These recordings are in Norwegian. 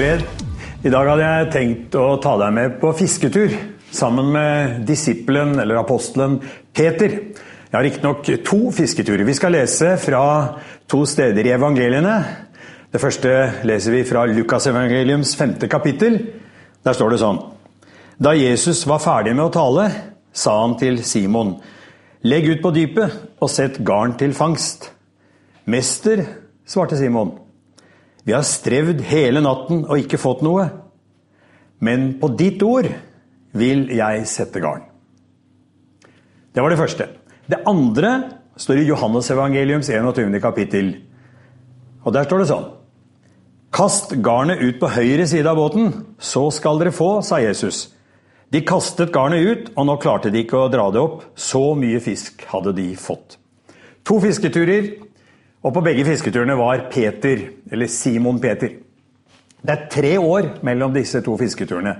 fred. I dag hadde jeg tenkt å ta deg med på fisketur sammen med disippelen eller apostelen Peter. Jeg har riktignok to fisketurer. Vi skal lese fra to steder i evangeliene. Det første leser vi fra Lukasevangeliums femte kapittel. Der står det sånn Da Jesus var ferdig med å tale, sa han til Simon.: Legg ut på dypet og sett garn til fangst. Mester, svarte Simon. Vi har strevd hele natten og ikke fått noe. Men på ditt ord vil jeg sette garn. Det var det første. Det andre står i Johannes evangeliums 21. kapittel. Og der står det sånn. Kast garnet ut på høyre side av båten, så skal dere få, sa Jesus. De kastet garnet ut, og nå klarte de ikke å dra det opp. Så mye fisk hadde de fått. To fisketurer og på begge fisketurene var Peter, eller Simon Peter. Det er tre år mellom disse to fisketurene.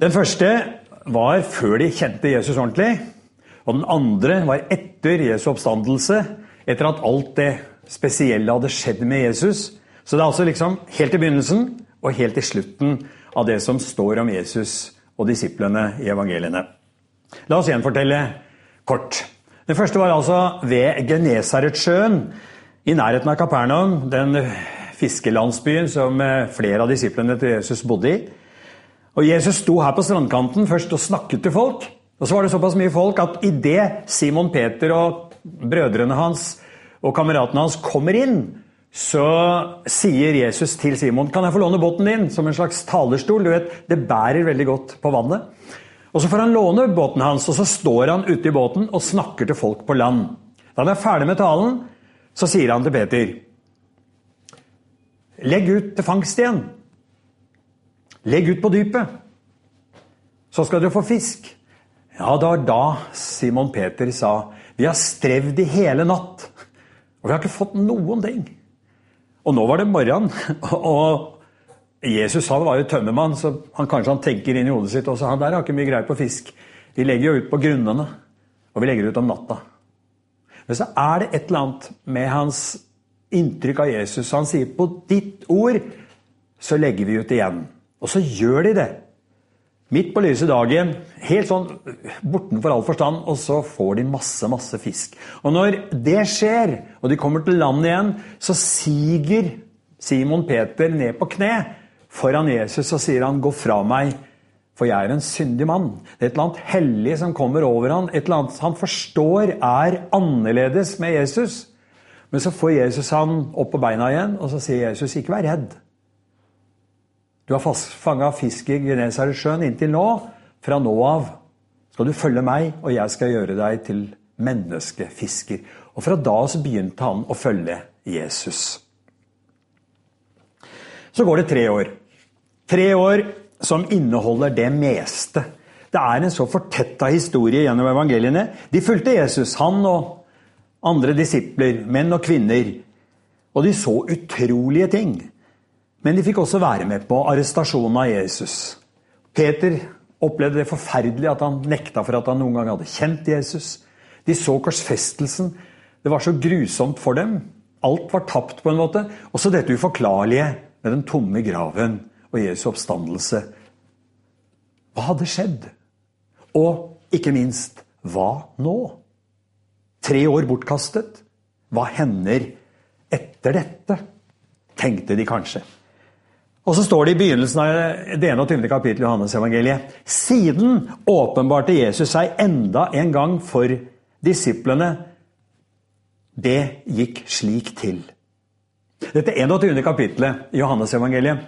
Den første var før de kjente Jesus ordentlig. Og den andre var etter Jesu oppstandelse, etter at alt det spesielle hadde skjedd med Jesus. Så det er altså liksom helt i begynnelsen og helt i slutten av det som står om Jesus og disiplene i evangeliene. La oss gjenfortelle kort. Den første var altså ved Genesaretsjøen, i nærheten av Kapernaum, den fiskelandsbyen som eh, flere av disiplene til Jesus bodde i. Og Jesus sto her på strandkanten først og snakket til folk. Og så var det såpass mye folk at idet Simon Peter og brødrene hans og kameratene hans kommer inn, så sier Jesus til Simon kan jeg få låne båten din som en slags talerstol. Du vet, Det bærer veldig godt på vannet. Og Så får han låne båten hans, og så står han ute i båten og snakker til folk på land. Da han er ferdig med talen, så sier han til Peter Legg ut til fangst igjen. Legg ut på dypet. Så skal dere få fisk. Ja, det var da Simon Peter sa Vi har strevd i hele natt, og vi har ikke fått noen ting. Og nå var det morgen, og Jesus han var jo tømmermann, så han, kanskje han tenker inn i hodet sitt også han der har ikke mye greie på fisk. Vi legger jo ut på grunnene, og vi legger ut om natta. Men så er det et eller annet med hans inntrykk av Jesus. Han sier på ditt ord så legger vi ut igjen. Og så gjør de det. Midt på lyse dagen, helt sånn bortenfor all forstand, og så får de masse, masse fisk. Og når det skjer, og de kommer til land igjen, så siger Simon Peter ned på kne foran Jesus så sier han 'gå fra meg', for jeg er en syndig mann. Det er et eller annet hellig som kommer over han, et eller annet han forstår er annerledes med Jesus. Men så får Jesus han opp på beina igjen, og så sier Jesus 'ikke vær redd'. Du har fanga fisk i Genesaretsjøen inntil nå. Fra nå av skal du følge meg, og jeg skal gjøre deg til menneskefisker. Og fra da så begynte han å følge Jesus. Så går det tre år. Tre år som inneholder det meste. Det er en så fortetta historie gjennom evangeliene. De fulgte Jesus, han og andre disipler, menn og kvinner. Og de så utrolige ting. Men de fikk også være med på arrestasjonen av Jesus. Peter opplevde det forferdelig at han nekta for at han noen gang hadde kjent Jesus. De så korsfestelsen. Det var så grusomt for dem. Alt var tapt, på en måte. Også dette uforklarlige med den tomme graven og Jesu oppstandelse. Hva hadde skjedd? Og ikke minst hva nå? Tre år bortkastet. Hva hender etter dette? Tenkte de kanskje. Og så står det i begynnelsen av det 21. kapittelet i Johannes-evangeliet. Siden åpenbarte Jesus seg enda en gang for disiplene. Det gikk slik til. Dette 21. kapittelet i Johannes-evangeliet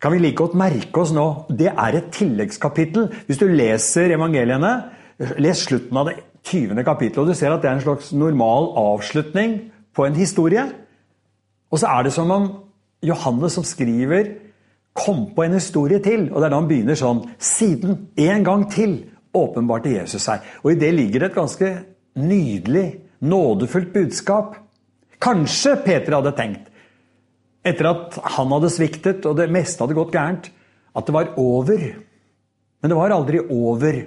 kan vi like godt merke oss nå. Det er et tilleggskapittel. Hvis du leser evangeliene, les slutten av det 20. kapittelet, og du ser at det er en slags normal avslutning på en historie. Og så er det som om Johannes som skriver, kom på en historie til. Og det er da han begynner sånn Siden en gang til åpenbarte Jesus seg. Og i det ligger det et ganske nydelig, nådefullt budskap. Kanskje Peter hadde tenkt, etter at han hadde sviktet og det meste hadde gått gærent, at det var over. Men det var aldri over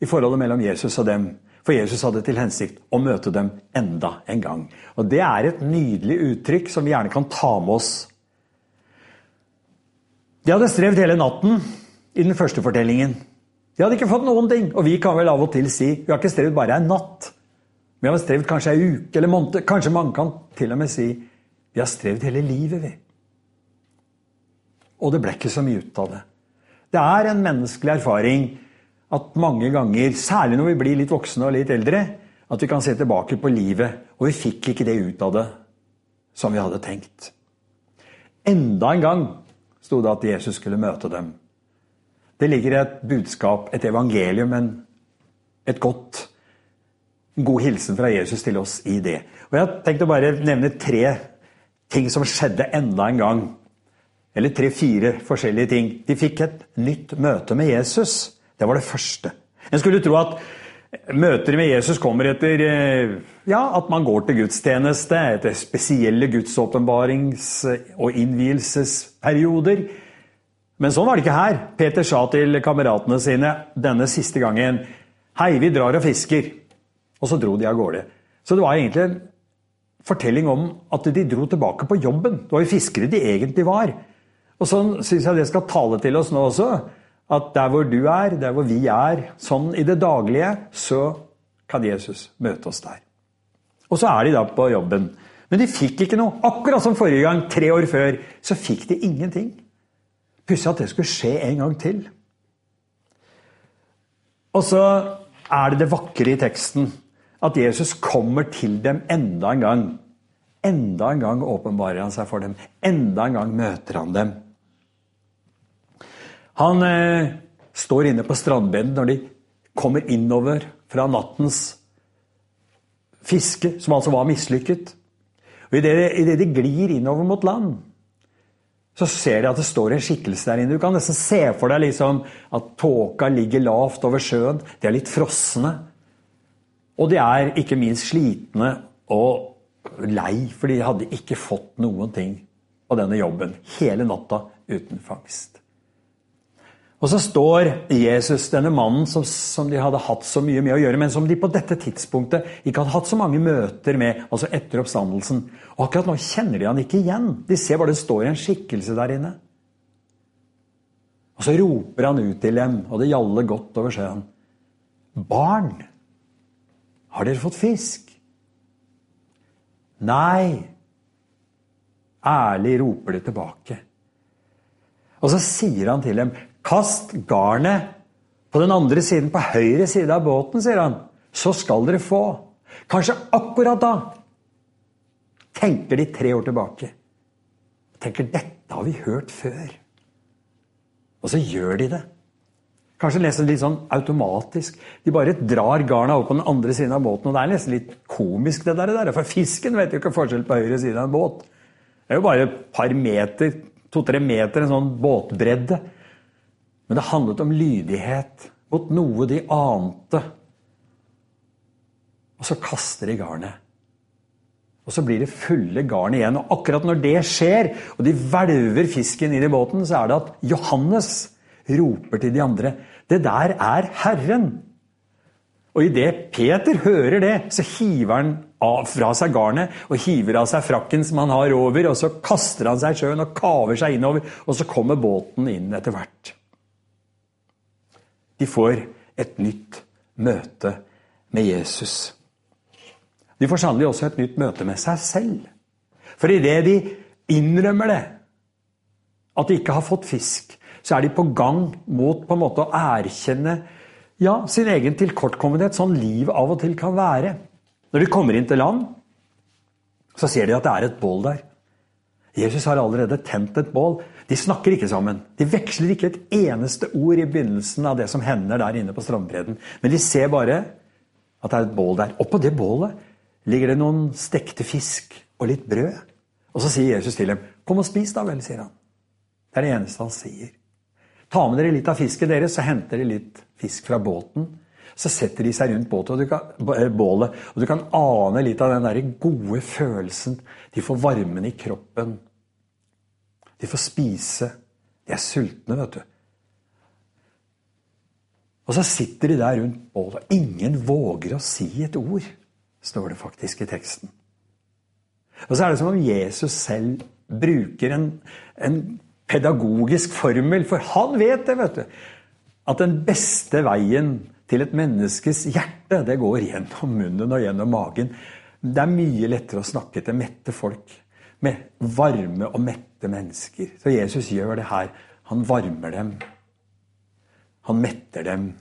i forholdet mellom Jesus og dem. For Jesus hadde til hensikt å møte dem enda en gang. Og Det er et nydelig uttrykk som vi gjerne kan ta med oss. De hadde strevd hele natten i den første fortellingen. De hadde ikke fått noen ting. Og vi kan vel av og til si vi har ikke strevd bare en natt. Vi har strevd kanskje ei uke eller måned. Kanskje mange kan til og med si vi har strevd hele livet, vi. Og det ble ikke så mye ut av det. Det er en menneskelig erfaring at mange ganger, særlig når vi blir litt voksne og litt eldre, at vi kan se tilbake på livet, og vi fikk ikke det ut av det som vi hadde tenkt. Enda en gang sto det at Jesus skulle møte dem. Det ligger et budskap, et evangelium, en, et godt, god hilsen fra Jesus til oss i det. Og Jeg har tenkt å bare nevne tre ting som skjedde enda en gang. Eller tre-fire forskjellige ting. De fikk et nytt møte med Jesus. Det var det første. En skulle tro at møter med Jesus kommer etter eh, ja, at man går til gudstjeneste, etter spesielle gudsåpenbarings- og innvielsesperioder. Men sånn var det ikke her. Peter sa til kameratene sine denne siste gangen Hei, vi drar og fisker. Og så dro de av gårde. Så det var egentlig en fortelling om at de dro tilbake på jobben. Det var jo fiskere de egentlig var. Og sånn syns jeg det skal tale til oss nå også. At der hvor du er, der hvor vi er, sånn i det daglige, så kan Jesus møte oss der. Og så er de da på jobben. Men de fikk ikke noe. Akkurat som forrige gang, tre år før, så fikk de ingenting. Pussig at det skulle skje en gang til. Og så er det det vakre i teksten at Jesus kommer til dem enda en gang. Enda en gang åpenbarer han seg for dem. Enda en gang møter han dem. Han eh, står inne på strandbeden når de kommer innover fra nattens fiske, som altså var mislykket. Og Idet de glir innover mot land, så ser de at det står en skikkelse der inne. Du kan nesten se for deg liksom at tåka ligger lavt over sjøen. De er litt frosne. Og de er ikke minst slitne og lei, for de hadde ikke fått noen ting av denne jobben hele natta uten fangst. Og så står Jesus, denne mannen som, som, de hadde hatt så mye med å gjøre, men som de på dette tidspunktet ikke hadde hatt så mange møter med, altså etter oppstandelsen. Og akkurat nå kjenner de han ikke igjen. De ser bare det står en skikkelse der inne. Og så roper han ut til dem, og det gjaller godt over sjøen. Barn, har dere fått fisk? Nei. Ærlig roper de tilbake. Og så sier han til dem, Kast garnet på den andre siden, på høyre side av båten, sier han. Så skal dere få. Kanskje akkurat da tenker de tre år tilbake. Tenker dette har vi hørt før. Og så gjør de det. Kanskje nesten litt sånn automatisk. De bare drar garna over på den andre siden av båten. Og det er nesten litt komisk, det der. For fisken vet jo ikke forskjell på høyre side av en båt. Det er jo bare et par meter, to-tre meter, en sånn båtbredde. Men det handlet om lydighet mot noe de ante. Og så kaster de garnet. Og så blir det fulle garn igjen. Og akkurat når det skjer, og de hvelver fisken inn i båten, så er det at Johannes roper til de andre Det der er Herren. Og idet Peter hører det, så hiver han av fra seg garnet og hiver av seg frakken som han har over, og så kaster han seg i sjøen og kaver seg innover, og så kommer båten inn etter hvert. De får et nytt møte med Jesus. De får sannelig også et nytt møte med seg selv. For idet de innrømmer det, at de ikke har fått fisk, så er de på gang mot på en måte å erkjenne ja, sin egen tilkortkommenhet, sånn liv av og til kan være. Når de kommer inn til land, så ser de at det er et bål der. Jesus har allerede tent et bål. De snakker ikke sammen. De veksler ikke et eneste ord i begynnelsen av det som hender der inne på strandbredden. Men de ser bare at det er et bål der. Oppå det bålet ligger det noen stekte fisk og litt brød. Og så sier Jesus til dem, 'Kom og spis, da vel', sier han. Det er det eneste han sier. Ta med dere litt av fisket deres, så henter de litt fisk fra båten. Så setter de seg rundt bålet, og du kan, eh, bålet, og du kan ane litt av den der gode følelsen. De får varmen i kroppen. De får spise. De er sultne, vet du. Og så sitter de der rundt bålet, og ingen våger å si et ord, står det faktisk i teksten. Og så er det som om Jesus selv bruker en, en pedagogisk formel, for han vet det, vet du. At den beste veien til et menneskes hjerte, det går gjennom munnen og gjennom magen. Det er mye lettere å snakke til mette folk. Med varme og mette mennesker. Så Jesus gjør det her. Han varmer dem. Han metter dem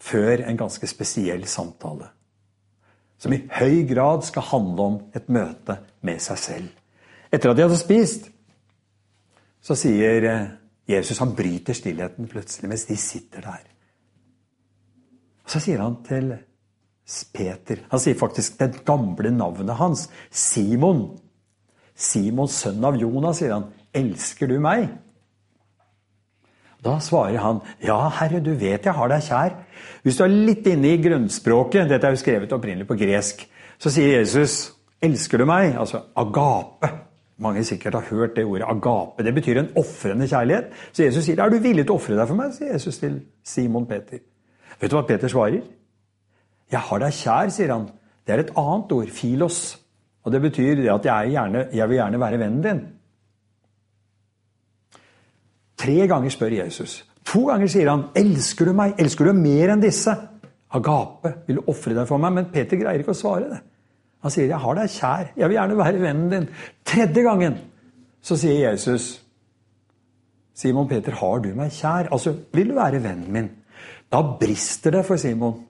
før en ganske spesiell samtale. Som i høy grad skal handle om et møte med seg selv. Etter at de hadde spist, så sier eh, Jesus Han bryter stillheten plutselig mens de sitter der. Og Så sier han til Peter Han sier faktisk det gamle navnet hans. Simon. Simon, sønn av Jonas, sier han. Elsker du meg? Da svarer han, ja, herre, du vet jeg har deg kjær. Hvis du er litt inne i grunnspråket, dette er jo skrevet opprinnelig på gresk, så sier Jesus, elsker du meg? Altså agape. Mange sikkert har hørt det ordet agape. Det betyr en ofrende kjærlighet. Så Jesus sier, er du villig til å ofre deg for meg? sier Jesus til Simon Peter. Vet du hva Peter svarer? Jeg har deg kjær, sier han. Det er et annet ord, filos. Og det betyr at jeg, gjerne, jeg vil gjerne være vennen din. Tre ganger spør Jesus. To ganger sier han, 'Elsker du meg? Elsker du mer enn disse?' Agape, vil du ofre deg for meg? Men Peter greier ikke å svare det. Han sier, 'Jeg har deg kjær. Jeg vil gjerne være vennen din.' Tredje gangen så sier Jesus, 'Simon Peter, har du meg kjær?' Altså, vil du være vennen min? Da brister det for Simon.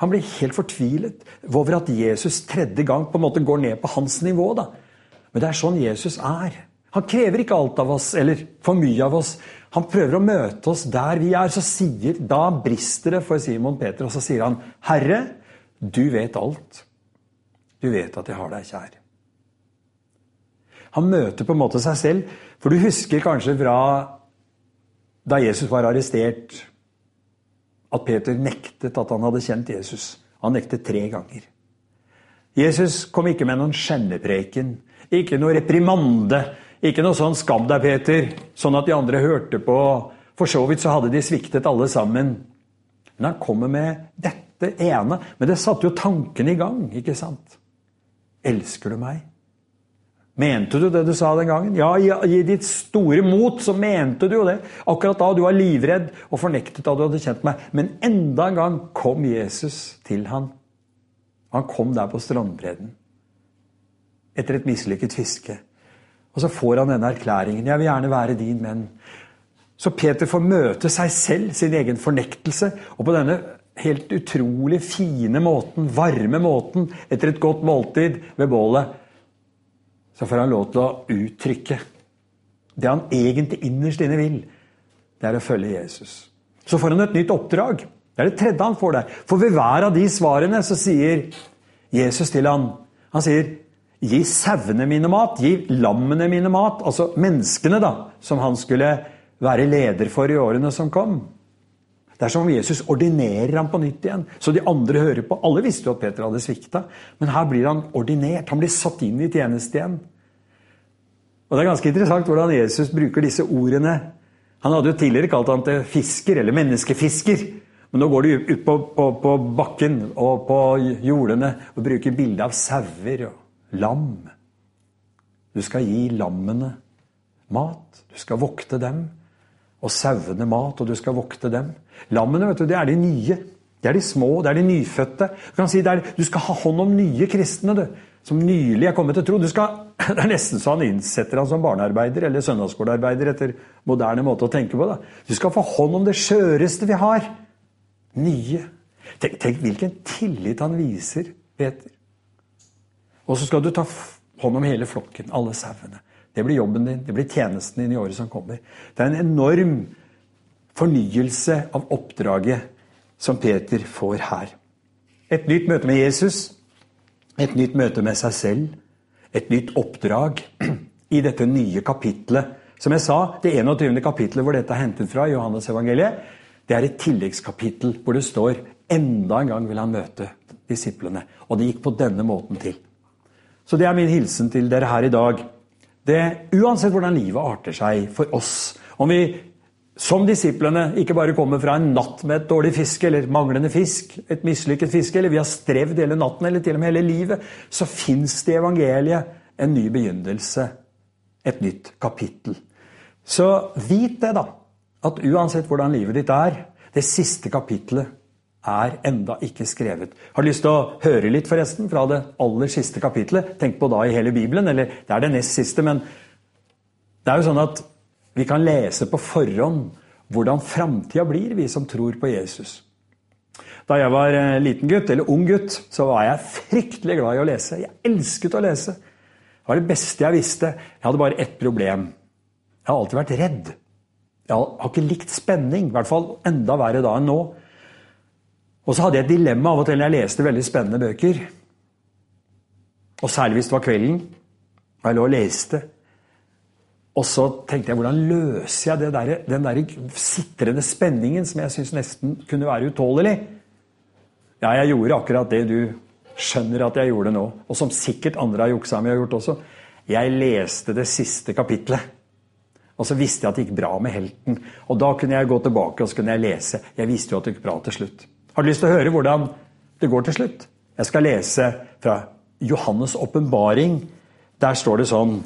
Han blir helt fortvilet over at Jesus tredje gang på en måte går ned på hans nivå. da. Men det er sånn Jesus er. Han krever ikke alt av oss, eller for mye av oss. Han prøver å møte oss der vi er. Så sier, Da brister det for Simon Peter, og så sier han, 'Herre, du vet alt. Du vet at jeg har deg kjær.' Han møter på en måte seg selv. For du husker kanskje fra da Jesus var arrestert, at Peter nektet at han hadde kjent Jesus. Han nektet tre ganger. Jesus kom ikke med noen skjennepreken, ikke noe reprimande ikke noe sånn 'skam deg, Peter', sånn at de andre hørte på. For så vidt så hadde de sviktet alle sammen. Men han kommer med dette ene. Men det satte jo tankene i gang, ikke sant? Elsker du meg? Mente du det du sa den gangen? Ja, i ditt store mot så mente du jo det. Akkurat da du var livredd og fornektet da du hadde kjent meg. Men enda en gang kom Jesus til han. Han kom der på strandbredden. Etter et mislykket fiske. Og så får han denne erklæringen. 'Jeg vil gjerne være din menn'. Så Peter får møte seg selv, sin egen fornektelse, og på denne helt utrolig fine måten, varme måten, etter et godt måltid ved bålet, så får han lov til å uttrykke det han egentlig innerst inne vil. Det er å følge Jesus. Så får han et nytt oppdrag. Det er det tredje han får der. For ved hver av de svarene så sier Jesus til han, han sier Gi sauene mine mat, gi lammene mine mat. Altså menneskene, da, som han skulle være leder for i årene som kom. Det er som om Jesus ordinerer ham på nytt igjen, så de andre hører på. Alle visste jo at Peter hadde svikta, men her blir han ordinert. Han blir satt inn i tjeneste igjen. Og Det er ganske interessant hvordan Jesus bruker disse ordene. Han hadde jo tidligere kalt han til fisker, eller menneskefisker. Men nå går de ut på, på, på bakken og på jordene og bruker bilde av sauer og lam. Du skal gi lammene mat. Du skal vokte dem. Og sauene mat, og du skal vokte dem. Lammene vet du, det er de nye. Det er de små, det er de nyfødte. Du kan si er, du skal ha hånd om nye kristne du, som nylig er kommet til tro. Skal, det er nesten så han innsetter han som barnearbeider eller søndagsskolearbeider etter moderne måte å tenke på. Da. Du skal få hånd om det skjøreste vi har. Nye. Tenk, tenk hvilken tillit han viser Peter. Og så skal du ta hånd om hele flokken, alle sauene. Det blir jobben din, det blir tjenesten din i året som kommer. Det er en enorm fornyelse av oppdraget som Peter får her. Et nytt møte med Jesus, et nytt møte med seg selv, et nytt oppdrag i dette nye kapitlet. Som jeg sa, det 21. kapitlet hvor dette er hentet fra, Johannes evangeliet, det er et tilleggskapittel hvor det står enda en gang vil han møte disiplene. Og det gikk på denne måten til. Så det er min hilsen til dere her i dag. Det, uansett hvordan livet arter seg for oss, om vi som disiplene ikke bare kommer fra en natt med et dårlig fiske eller manglende fisk, et mislykket fiske, eller vi har strevd hele natten eller til og med hele livet, så fins det i evangeliet en ny begynnelse, et nytt kapittel. Så vit det, da, at uansett hvordan livet ditt er, det siste kapittelet er enda ikke skrevet. Har du lyst til å høre litt forresten fra det aller siste kapitlet? Tenk på da i hele Bibelen, eller det er det nest siste, men det er jo sånn at vi kan lese på forhånd hvordan framtida blir, vi som tror på Jesus. Da jeg var eh, liten gutt, eller ung gutt, så var jeg fryktelig glad i å lese. Jeg elsket å lese. Det var det beste jeg visste. Jeg hadde bare ett problem. Jeg har alltid vært redd. Jeg har ikke likt spenning. I hvert fall enda verre da enn nå. Og så hadde jeg et dilemma av og til når jeg leste veldig spennende bøker. Og særlig hvis det var kvelden, og jeg lå og leste. Og så tenkte jeg hvordan løser jeg der, den der sitrende spenningen som jeg syns nesten kunne være utålelig? Ja, jeg gjorde akkurat det du skjønner at jeg gjorde nå, og som sikkert andre har juksa med har gjort også. Jeg leste det siste kapitlet. Og så visste jeg at det gikk bra med helten. Og da kunne jeg gå tilbake og så kunne jeg lese. Jeg visste jo at det gikk bra til slutt. Har du lyst til å høre hvordan det går til slutt? Jeg skal lese fra Johannes' åpenbaring. Der står det sånn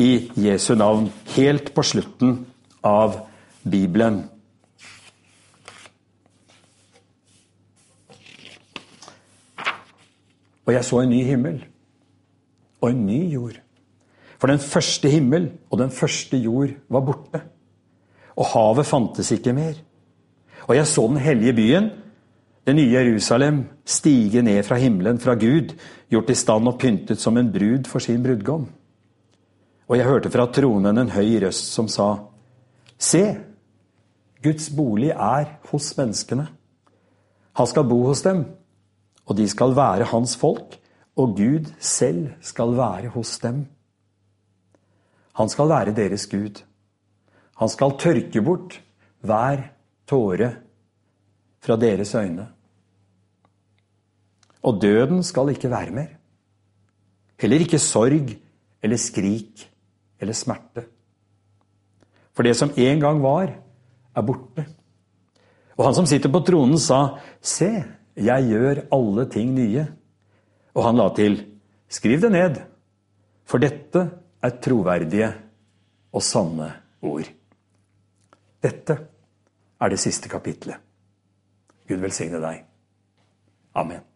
i Jesu navn, helt på slutten av Bibelen. Og jeg så en ny himmel og en ny jord. For den første himmel og den første jord var borte. Og havet fantes ikke mer. Og jeg så den hellige byen, det nye Jerusalem, stige ned fra himmelen, fra Gud, gjort i stand og pyntet som en brud for sin brudgom. Og jeg hørte fra tronen en høy røst som sa, Se, Guds bolig er hos menneskene. Han skal bo hos dem, og de skal være hans folk, og Gud selv skal være hos dem. Han skal være deres Gud. Han skal tørke bort hver tåre fra deres øyne. Og døden skal ikke være mer. Heller ikke sorg eller skrik eller smerte. For det som en gang var, er borte. Og han som sitter på tronen, sa, Se, jeg gjør alle ting nye. Og han la til, Skriv det ned, for dette er troverdige og sanne ord. Dette er det siste kapitlet. Gud velsigne deg. Amen.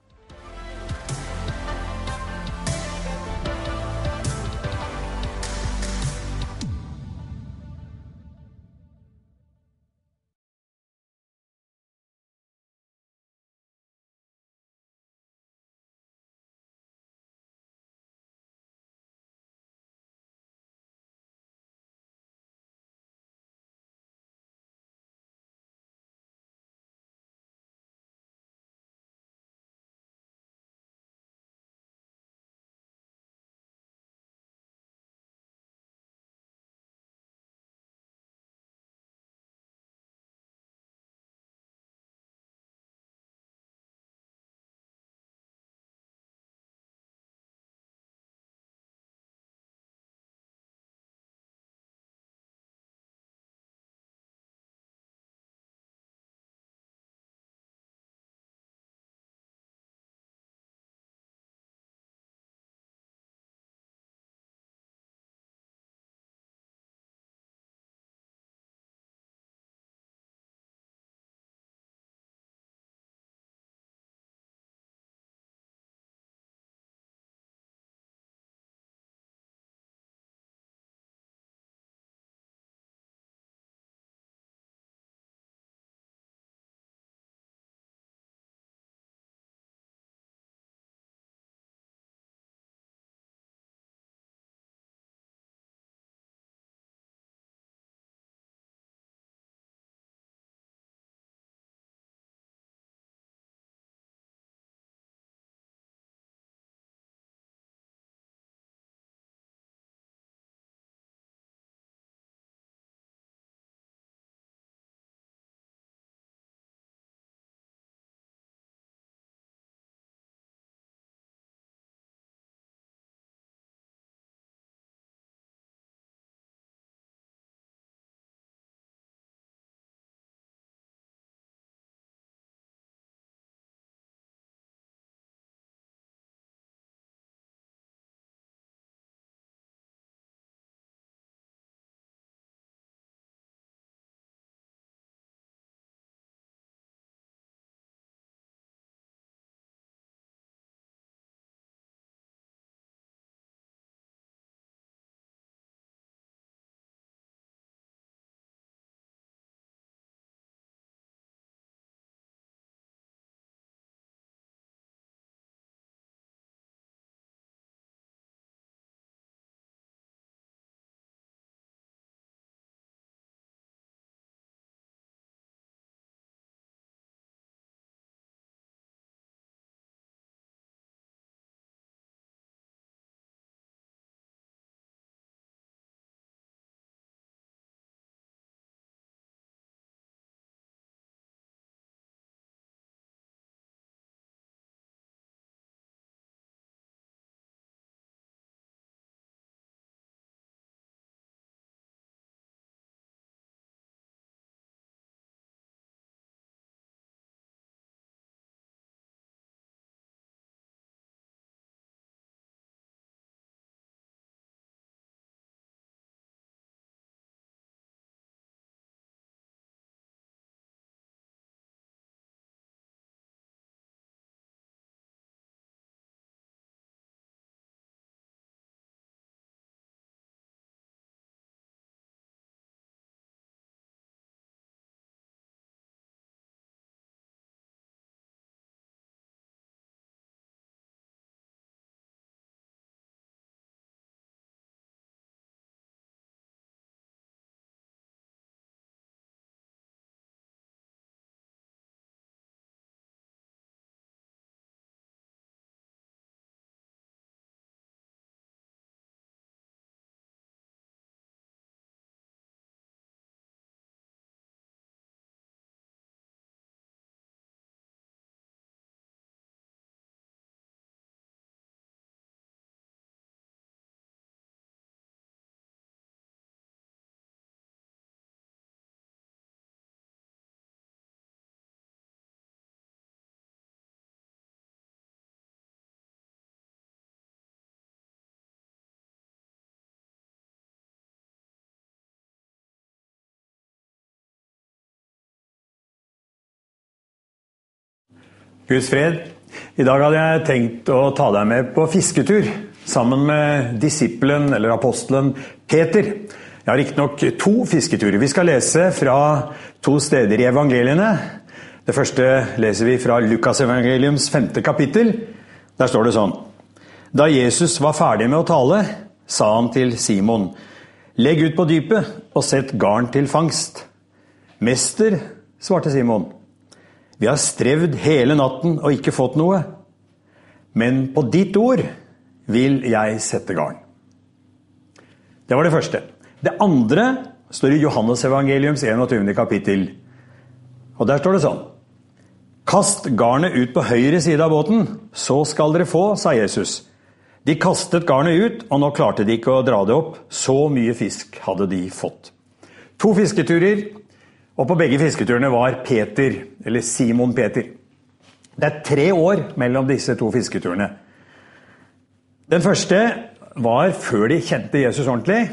Guds fred. I dag hadde jeg tenkt å ta deg med på fisketur sammen med disippelen eller apostelen Peter. Jeg har riktignok to fisketurer. Vi skal lese fra to steder i evangeliene. Det første leser vi fra Lukasevangeliums femte kapittel. Der står det sånn Da Jesus var ferdig med å tale, sa han til Simon.: Legg ut på dypet og sett garn til fangst. Mester, svarte Simon. Vi har strevd hele natten og ikke fått noe. Men på ditt ord vil jeg sette garn. Det var det første. Det andre står i Johannes evangeliums 21. kapittel. Og der står det sånn Kast garnet ut på høyre side av båten, så skal dere få, sa Jesus. De kastet garnet ut, og nå klarte de ikke å dra det opp. Så mye fisk hadde de fått. To fisketurer og på begge fisketurene var Peter, eller Simon Peter. Det er tre år mellom disse to fisketurene. Den første var før de kjente Jesus ordentlig.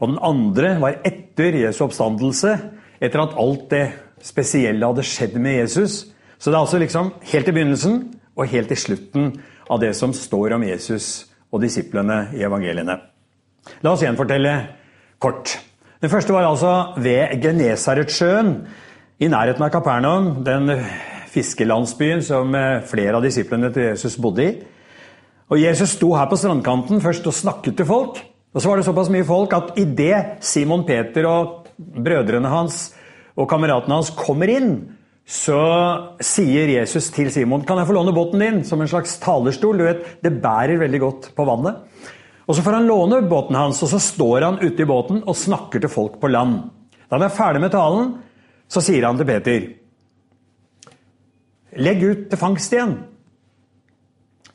Og den andre var etter Jesu oppstandelse, etter at alt det spesielle hadde skjedd med Jesus. Så det er altså liksom helt i begynnelsen og helt i slutten av det som står om Jesus og disiplene i evangeliene. La oss gjenfortelle kort. Den første var altså ved Genesaretsjøen i nærheten av Kapernaum, den fiskelandsbyen som eh, flere av disiplene til Jesus bodde i. Og Jesus sto her på strandkanten først og snakket til folk. Og så var det såpass mye folk at idet Simon Peter og brødrene hans og kameratene hans kommer inn, så sier Jesus til Simon kan jeg få låne båten din som en slags talerstol. Du vet, Det bærer veldig godt på vannet. Og Så får han låne båten hans, og så står han ute i båten og snakker til folk på land. Da han er ferdig med talen, så sier han til Peter Legg ut til fangst igjen.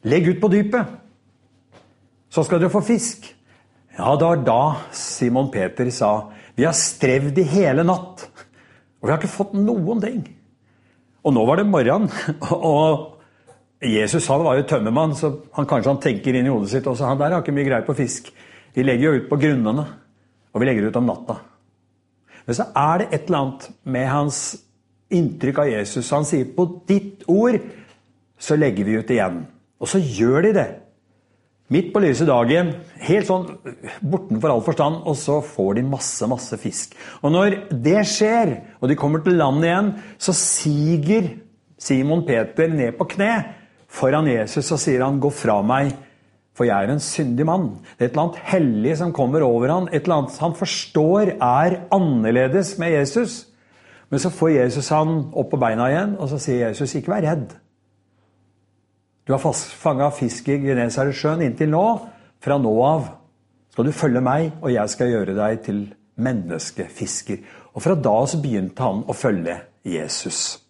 Legg ut på dypet. Så skal dere få fisk. Ja, det var da Simon Peter sa Vi har strevd i hele natt, og vi har ikke fått noen ting. Og nå var det morgen, og Jesus han var jo tømmermann, så han kanskje han tenker inn i hodet sitt også, han der har ikke mye greie på fisk. Vi legger jo ut på grunnene, og vi legger ut om natta. Men så er det et eller annet med hans inntrykk av Jesus. Han sier på ditt ord så legger vi ut igjen. Og så gjør de det. Midt på lyse dagen, helt sånn bortenfor all forstand, og så får de masse, masse fisk. Og når det skjer, og de kommer til land igjen, så siger Simon Peter ned på kne foran Jesus og sier han, 'Gå fra meg, for jeg er en syndig mann'. Det er et eller annet hellig som kommer over han, et eller annet han forstår er annerledes med Jesus. Men så får Jesus han opp på beina igjen, og så sier Jesus, 'Ikke vær redd'. Du har fanga fisk i Genesaretsjøen inntil nå. Fra nå av skal du følge meg, og jeg skal gjøre deg til menneskefisker. Og fra da så begynte han å følge Jesus.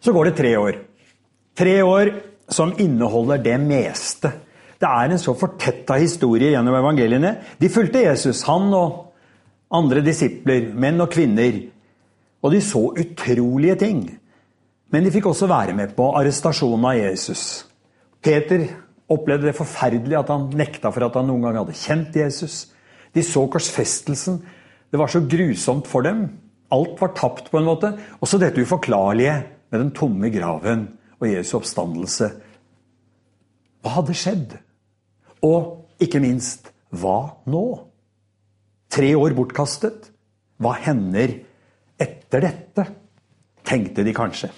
Så går det tre år. Tre år som inneholder det meste. Det er en så fortetta historie gjennom evangeliene. De fulgte Jesus, han og andre disipler, menn og kvinner. Og de så utrolige ting. Men de fikk også være med på arrestasjonen av Jesus. Peter opplevde det forferdelig at han nekta for at han noen gang hadde kjent Jesus. De så korsfestelsen. Det var så grusomt for dem. Alt var tapt, på en måte. Og så dette uforklarlige med den tomme graven og Jesu oppstandelse. Hva hadde skjedd? Og ikke minst hva nå? Tre år bortkastet. Hva hender etter dette? Tenkte de kanskje.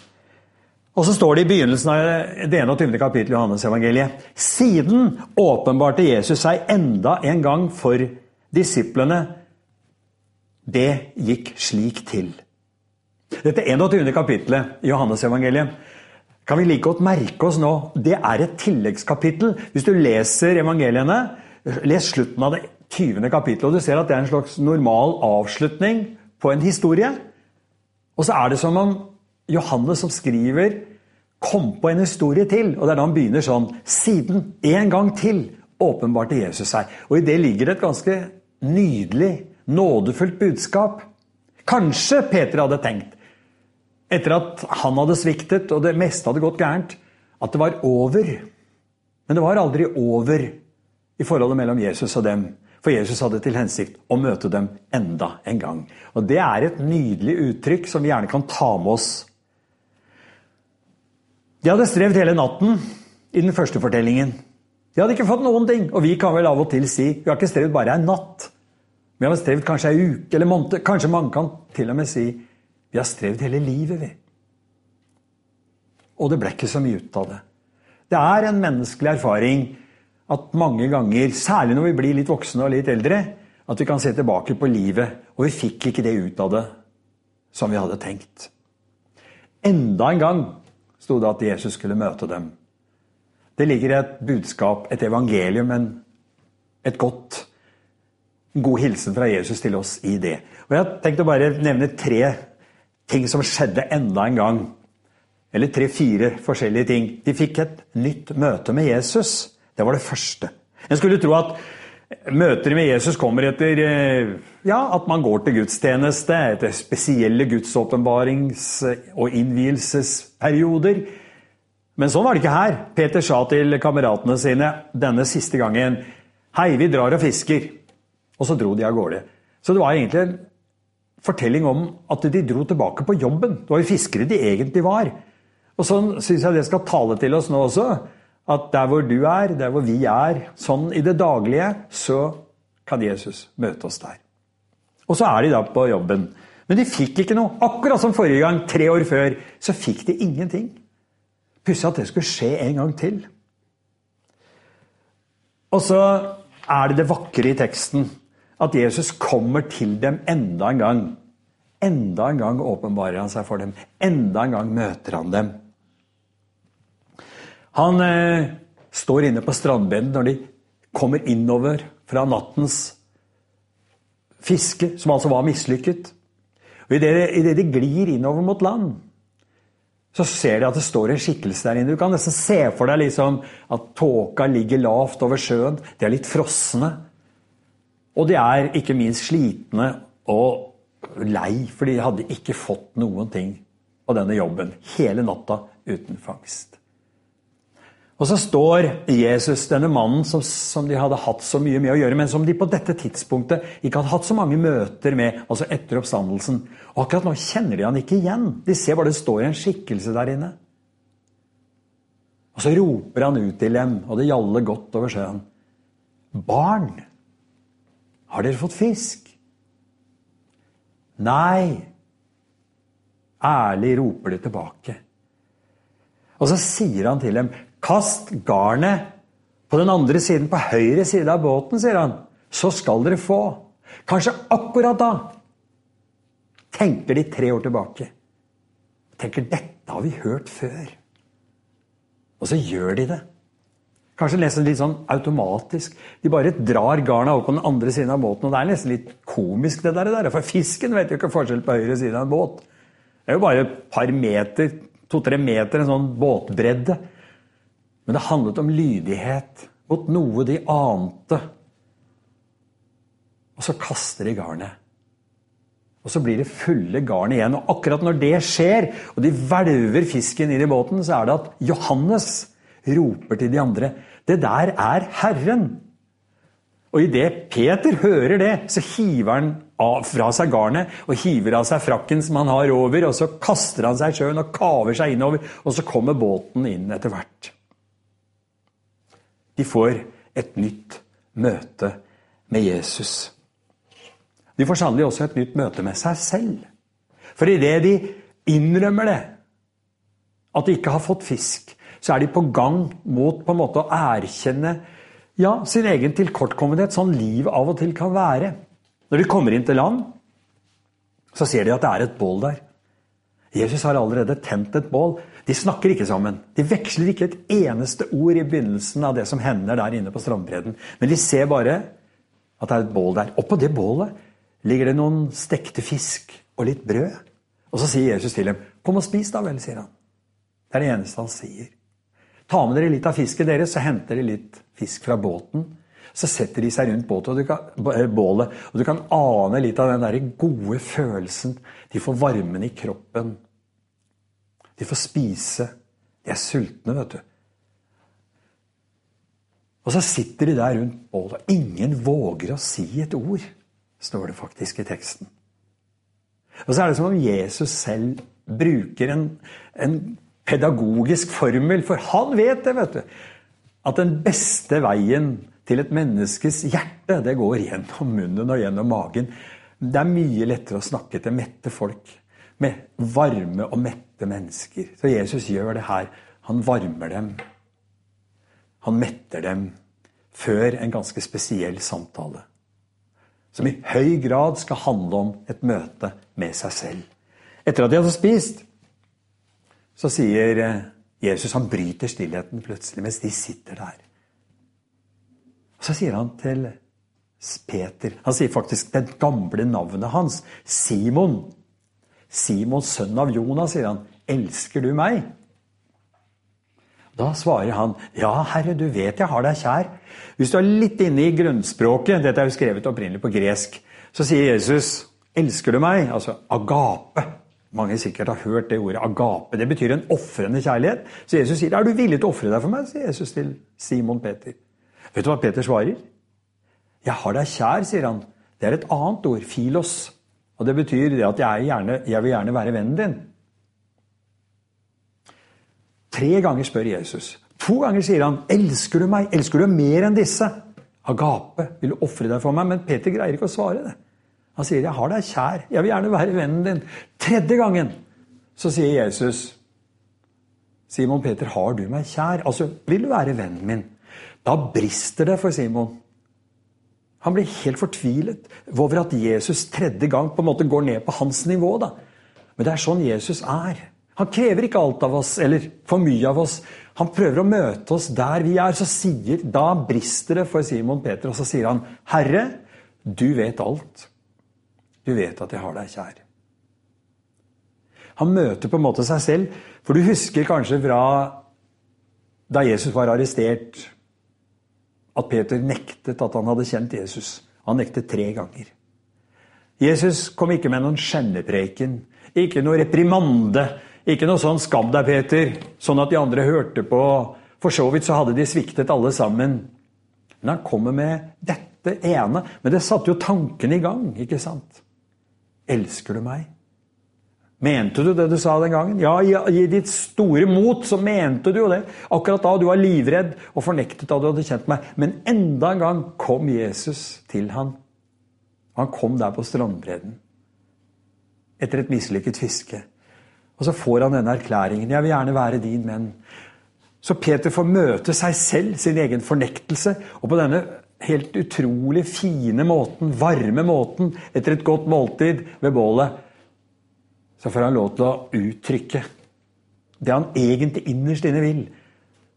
Og så står det i begynnelsen av det 21. kapittelet i Johannes evangeliet. Siden åpenbarte Jesus seg enda en gang for disiplene. Det gikk slik til. Dette 21. kapittelet i Johannes evangeliet kan vi like godt merke oss nå. Det er et tilleggskapittel. Hvis du leser evangeliene, les slutten av det 20. kapittelet, og du ser at det er en slags normal avslutning på en historie. Og så er det som om Johannes som skriver, kom på en historie til. Og det er da han begynner sånn Siden en gang til åpenbarte Jesus seg. Og i det ligger det et ganske nydelig, nådefullt budskap. Kanskje Peter hadde tenkt etter at han hadde sviktet og det meste hadde gått gærent, at det var over. Men det var aldri over i forholdet mellom Jesus og dem. For Jesus hadde til hensikt å møte dem enda en gang. Og Det er et nydelig uttrykk som vi gjerne kan ta med oss. De hadde strevd hele natten i den første fortellingen. De hadde ikke fått noen ting. Og vi kan vel av og til si vi har ikke strevd bare en natt. Vi har strevd kanskje ei uke eller måned. Kanskje man kan til og med si vi har strevd hele livet, vi. Og det ble ikke så mye ut av det. Det er en menneskelig erfaring at mange ganger, særlig når vi blir litt voksne og litt eldre, at vi kan se tilbake på livet, og vi fikk ikke det ut av det som vi hadde tenkt. Enda en gang sto det at Jesus skulle møte dem. Det ligger et budskap, et evangelium, en, et godt, en god hilsen fra Jesus til oss i det. Og Jeg har tenkt å bare nevne tre ting som skjedde enda en gang. Eller tre-fire forskjellige ting. De fikk et nytt møte med Jesus. Det var det første. En skulle tro at møter med Jesus kommer etter eh, ja, at man går til gudstjeneste, etter spesielle gudsåpenbarings- og innvielsesperioder. Men sånn var det ikke her. Peter sa til kameratene sine denne siste gangen Hei, vi drar og fisker. Og så dro de av gårde. Så det var egentlig en fortelling om at de dro tilbake på jobben. Det var jo fiskere de egentlig var. Og sånn syns jeg det skal tale til oss nå også. At der hvor du er, der hvor vi er, sånn i det daglige, så kan Jesus møte oss der. Og så er de da på jobben. Men de fikk ikke noe. Akkurat som forrige gang, tre år før, så fikk de ingenting. Pussig at det skulle skje en gang til. Og så er det det vakre i teksten at Jesus kommer til dem enda en gang. Enda en gang åpenbarer han seg for dem. Enda en gang møter han dem. Han eh, står inne på strandbeden når de kommer innover fra nattens fiske, som altså var mislykket. Og Idet de glir innover mot land, så ser de at det står en skikkelse der inne. Du kan nesten se for deg liksom at tåka ligger lavt over sjøen. De er litt frosne. Og de er ikke minst slitne og lei, for de hadde ikke fått noen ting på denne jobben hele natta uten fangst. Og så står Jesus, denne mannen som, som, de hadde hatt så mye med å gjøre, men som de på dette tidspunktet ikke hadde hatt så mange møter med, altså etter oppstandelsen. Og akkurat nå kjenner de han ikke igjen. De ser bare det står en skikkelse der inne. Og så roper han ut til dem, og det gjaller godt over sjøen. Barn, har dere fått fisk? Nei. Ærlig roper de tilbake. Og så sier han til dem, Kast garnet på den andre siden, på høyre side av båten, sier han. Så skal dere få. Kanskje akkurat da tenker de tre år tilbake. Tenker dette har vi hørt før. Og så gjør de det. Kanskje nesten litt sånn automatisk. De bare drar garna opp på den andre siden av båten. Og det er nesten litt komisk, det der. For fisken vet jo ikke forskjell på høyre side av en båt. Det er jo bare et par meter, to-tre meter, en sånn båtbredde. Men det handlet om lydighet mot noe de ante. Og så kaster de garnet. Og så blir det fulle garn igjen. Og akkurat når det skjer, og de hvelver fisken inn i båten, så er det at Johannes roper til de andre Det der er Herren. Og idet Peter hører det, så hiver han av fra seg garnet og hiver av seg frakken som han har over, og så kaster han seg i sjøen og kaver seg innover, og så kommer båten inn etter hvert. De får et nytt møte med Jesus. De får sannelig også et nytt møte med seg selv. For idet de innrømmer det, at de ikke har fått fisk, så er de på gang mot på en måte å erkjenne ja, sin egen tilkortkommenhet, sånn liv av og til kan være. Når de kommer inn til land, så ser de at det er et bål der. Jesus har allerede tent et bål. De snakker ikke sammen. De veksler ikke et eneste ord i begynnelsen av det som hender der inne på strandbredden. Men de ser bare at det er et bål der. Og på det bålet ligger det noen stekte fisk og litt brød. Og så sier Jesus til dem, 'Kom og spis, da vel', sier han. Det er det eneste han sier. Ta med dere litt av fisken deres, så henter de litt fisk fra båten. Så setter de seg rundt bålet, og, kan, eh, bålet, og du kan ane litt av den der gode følelsen. De får varmen i kroppen. De får spise. De er sultne, vet du. Og så sitter de der rundt bålet. og Ingen våger å si et ord, står det faktisk i teksten. Og så er det som om Jesus selv bruker en, en pedagogisk formel, for han vet det, vet du. At den beste veien til et menneskes hjerte, det går gjennom munnen og gjennom magen. Det er mye lettere å snakke til mette folk. Med varme og mette mennesker. Så Jesus gjør det her. Han varmer dem. Han metter dem før en ganske spesiell samtale. Som i høy grad skal handle om et møte med seg selv. Etter at de hadde spist, så sier eh, Jesus Han bryter stillheten plutselig mens de sitter der. Og Så sier han til Peter Han sier faktisk det gamle navnet hans. Simon. Simon, sønn av Jonas, sier han. Elsker du meg? Da svarer han, 'Ja, Herre, du vet jeg har deg kjær.' Hvis du er litt inne i grunnspråket, dette er jo skrevet opprinnelig på gresk, så sier Jesus, 'Elsker du meg?' Altså agape. Mange sikkert har hørt det ordet agape. Det betyr en ofrende kjærlighet. Så Jesus sier, 'Er du villig til å ofre deg for meg?' sier Jesus til Simon Peter. Vet du hva Peter svarer? 'Jeg har deg kjær', sier han. Det er et annet ord, filos. Og det betyr det at jeg, gjerne, jeg vil gjerne være vennen din. Tre ganger spør Jesus. To ganger sier han, 'Elsker du meg? Elsker du mer enn disse?' Agape vil du ofre deg for meg, men Peter greier ikke å svare det. Han sier, 'Jeg har deg kjær. Jeg vil gjerne være vennen din.' Tredje gangen så sier Jesus, 'Simon Peter, har du meg kjær?' Altså, vil du være vennen min? Da brister det for Simon. Han blir helt fortvilet over at Jesus tredje gang på en måte går ned på hans nivå. da. Men det er sånn Jesus er. Han krever ikke alt av oss, eller for mye av oss. Han prøver å møte oss der vi er. Så sier, Da brister det for Simon Peter, og så sier han, 'Herre, du vet alt. Du vet at jeg har deg kjær.' Han møter på en måte seg selv, for du husker kanskje fra da Jesus var arrestert, at Peter nektet at han hadde kjent Jesus. Han nektet tre ganger. Jesus kom ikke med noen skjennepreken, ikke noe reprimande ikke noe sånn 'skam deg, Peter', sånn at de andre hørte på. For så vidt så hadde de sviktet alle sammen. Men han kommer med dette ene. Men det satte jo tankene i gang, ikke sant? Elsker du meg? Mente du det du sa den gangen? Ja, i ditt store mot så mente du jo det. Akkurat da du var livredd og fornektet da du hadde kjent meg. Men enda en gang kom Jesus til han. Han kom der på strandbredden. Etter et mislykket fiske. Og så får han denne erklæringen. 'Jeg vil gjerne være din menn'. Så Peter får møte seg selv, sin egen fornektelse, og på denne helt utrolig fine måten, varme måten, etter et godt måltid ved bålet, så får han lov til å uttrykke det han egentlig innerst inne vil.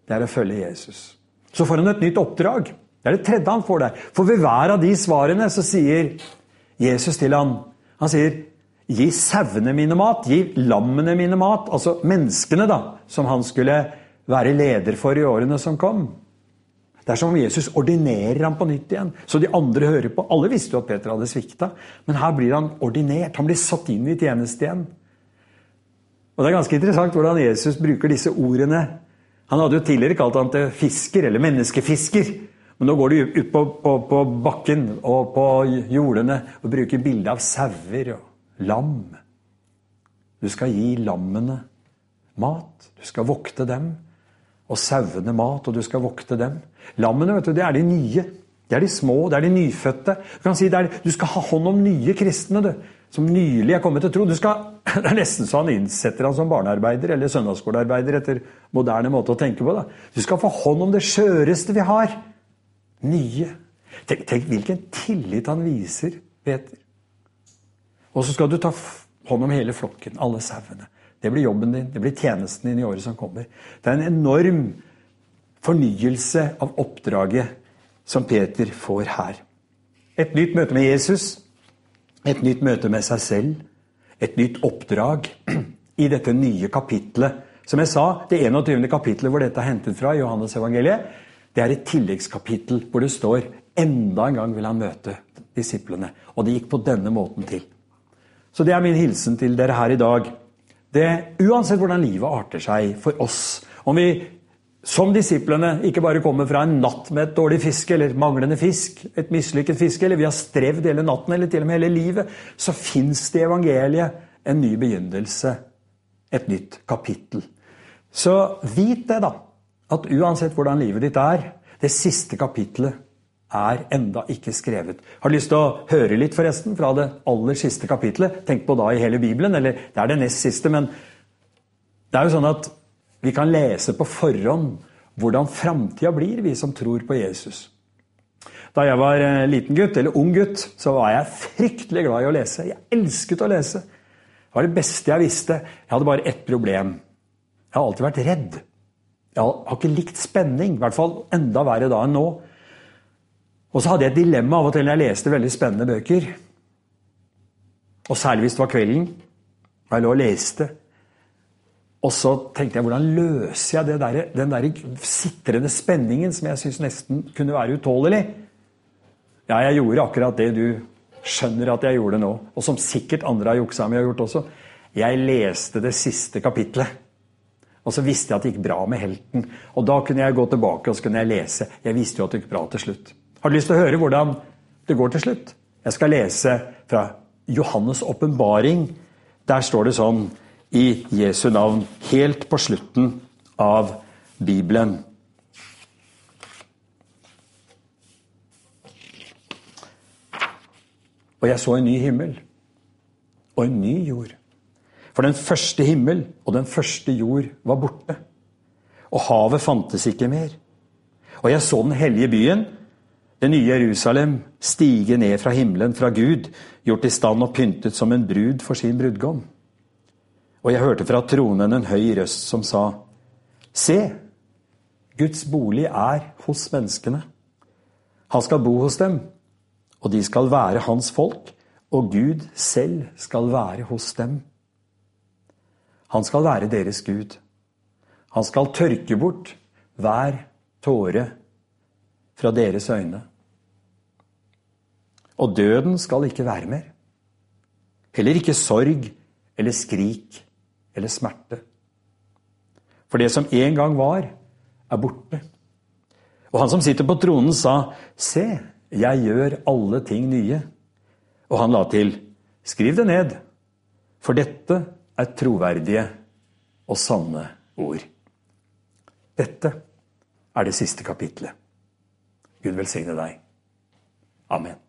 Det er å følge Jesus. Så får han et nytt oppdrag. Det er det tredje han får der. For ved hver av de svarene så sier Jesus til han, han sier Gi sauene mine mat, gi lammene mine mat. Altså menneskene da, som han skulle være leder for i årene som kom. Det er som om Jesus ordinerer ham på nytt igjen, så de andre hører på. Alle visste jo at Peter hadde svikta, men her blir han ordinert. Han blir satt inn i tjeneste igjen. Og Det er ganske interessant hvordan Jesus bruker disse ordene. Han hadde jo tidligere kalt han til fisker, eller menneskefisker. Men nå går de ut på, på, på bakken og på jordene og bruker bilde av sauer. og lam. Du skal gi lammene mat. Du skal vokte dem. Og sauene mat, og du skal vokte dem. Lammene vet du, det er de nye. Det er de små, det er de nyfødte. Du kan si er, du skal ha hånd om nye kristne du, som nylig er kommet til tro. Skal, det er nesten så han innsetter han som barnearbeider eller søndagsskolearbeider etter moderne måte å tenke på. Da. Du skal få hånd om det skjøreste vi har. Nye. Tenk, tenk hvilken tillit han viser Peter. Og så skal du ta hånd om hele flokken, alle sauene. Det blir jobben din, det blir tjenesten din i året som kommer. Det er en enorm fornyelse av oppdraget som Peter får her. Et nytt møte med Jesus, et nytt møte med seg selv, et nytt oppdrag i dette nye kapitlet. Som jeg sa, det 21. kapitlet hvor dette er hentet fra, Johannes evangeliet, det er et tilleggskapittel hvor det står enda en gang vil han møte disiplene. Og det gikk på denne måten til. Så det er min hilsen til dere her i dag. Det, uansett hvordan livet arter seg for oss, om vi som disiplene ikke bare kommer fra en natt med et dårlig fiske eller manglende fisk, et mislykket fiske, eller vi har strevd hele natten eller til og med hele livet, så fins det i evangeliet en ny begynnelse, et nytt kapittel. Så vit det, da. At uansett hvordan livet ditt er, det siste kapitlet er enda ikke skrevet. Har du lyst til å høre litt forresten fra det aller siste kapitlet? Tenk på da i hele Bibelen, eller det er det nest siste, men det er jo sånn at vi kan lese på forhånd hvordan framtida blir, vi som tror på Jesus. Da jeg var eh, liten gutt, eller ung gutt, så var jeg fryktelig glad i å lese. Jeg elsket å lese. Det var det beste jeg visste. Jeg hadde bare ett problem. Jeg har alltid vært redd. Jeg har ikke likt spenning. I hvert fall enda verre da enn nå. Og så hadde jeg et dilemma av og til når jeg leste veldig spennende bøker. Og særlig hvis det var kvelden. Og jeg lå og leste. Og så tenkte jeg hvordan løser jeg der, den der sitrende spenningen som jeg syns nesten kunne være utålelig? Ja, jeg gjorde akkurat det du skjønner at jeg gjorde nå, og som sikkert andre har juksa med og gjort også. Jeg leste det siste kapitlet. Og så visste jeg at det gikk bra med helten. Og da kunne jeg gå tilbake og så kunne jeg lese. Jeg visste jo at det gikk bra til slutt. Har du lyst til å høre hvordan det går til slutt? Jeg skal lese fra Johannes' åpenbaring. Der står det sånn i Jesu navn, helt på slutten av Bibelen. Og jeg så en ny himmel og en ny jord. For den første himmel og den første jord var borte. Og havet fantes ikke mer. Og jeg så den hellige byen, det nye Jerusalem, stige ned fra himmelen, fra Gud, gjort i stand og pyntet som en brud for sin brudgom. Og jeg hørte fra tronen en høy røst som sa, Se, Guds bolig er hos menneskene. Han skal bo hos dem, og de skal være hans folk, og Gud selv skal være hos dem. Han skal være deres Gud. Han skal tørke bort hver tåre fra deres øyne. Og døden skal ikke være mer. Heller ikke sorg eller skrik eller smerte. For det som en gang var, er borte. Og han som sitter på tronen, sa, Se, jeg gjør alle ting nye. Og han la til, Skriv det ned, for dette er troverdige og sanne ord. Dette er det siste kapitlet. Gud velsigne deg. Amen.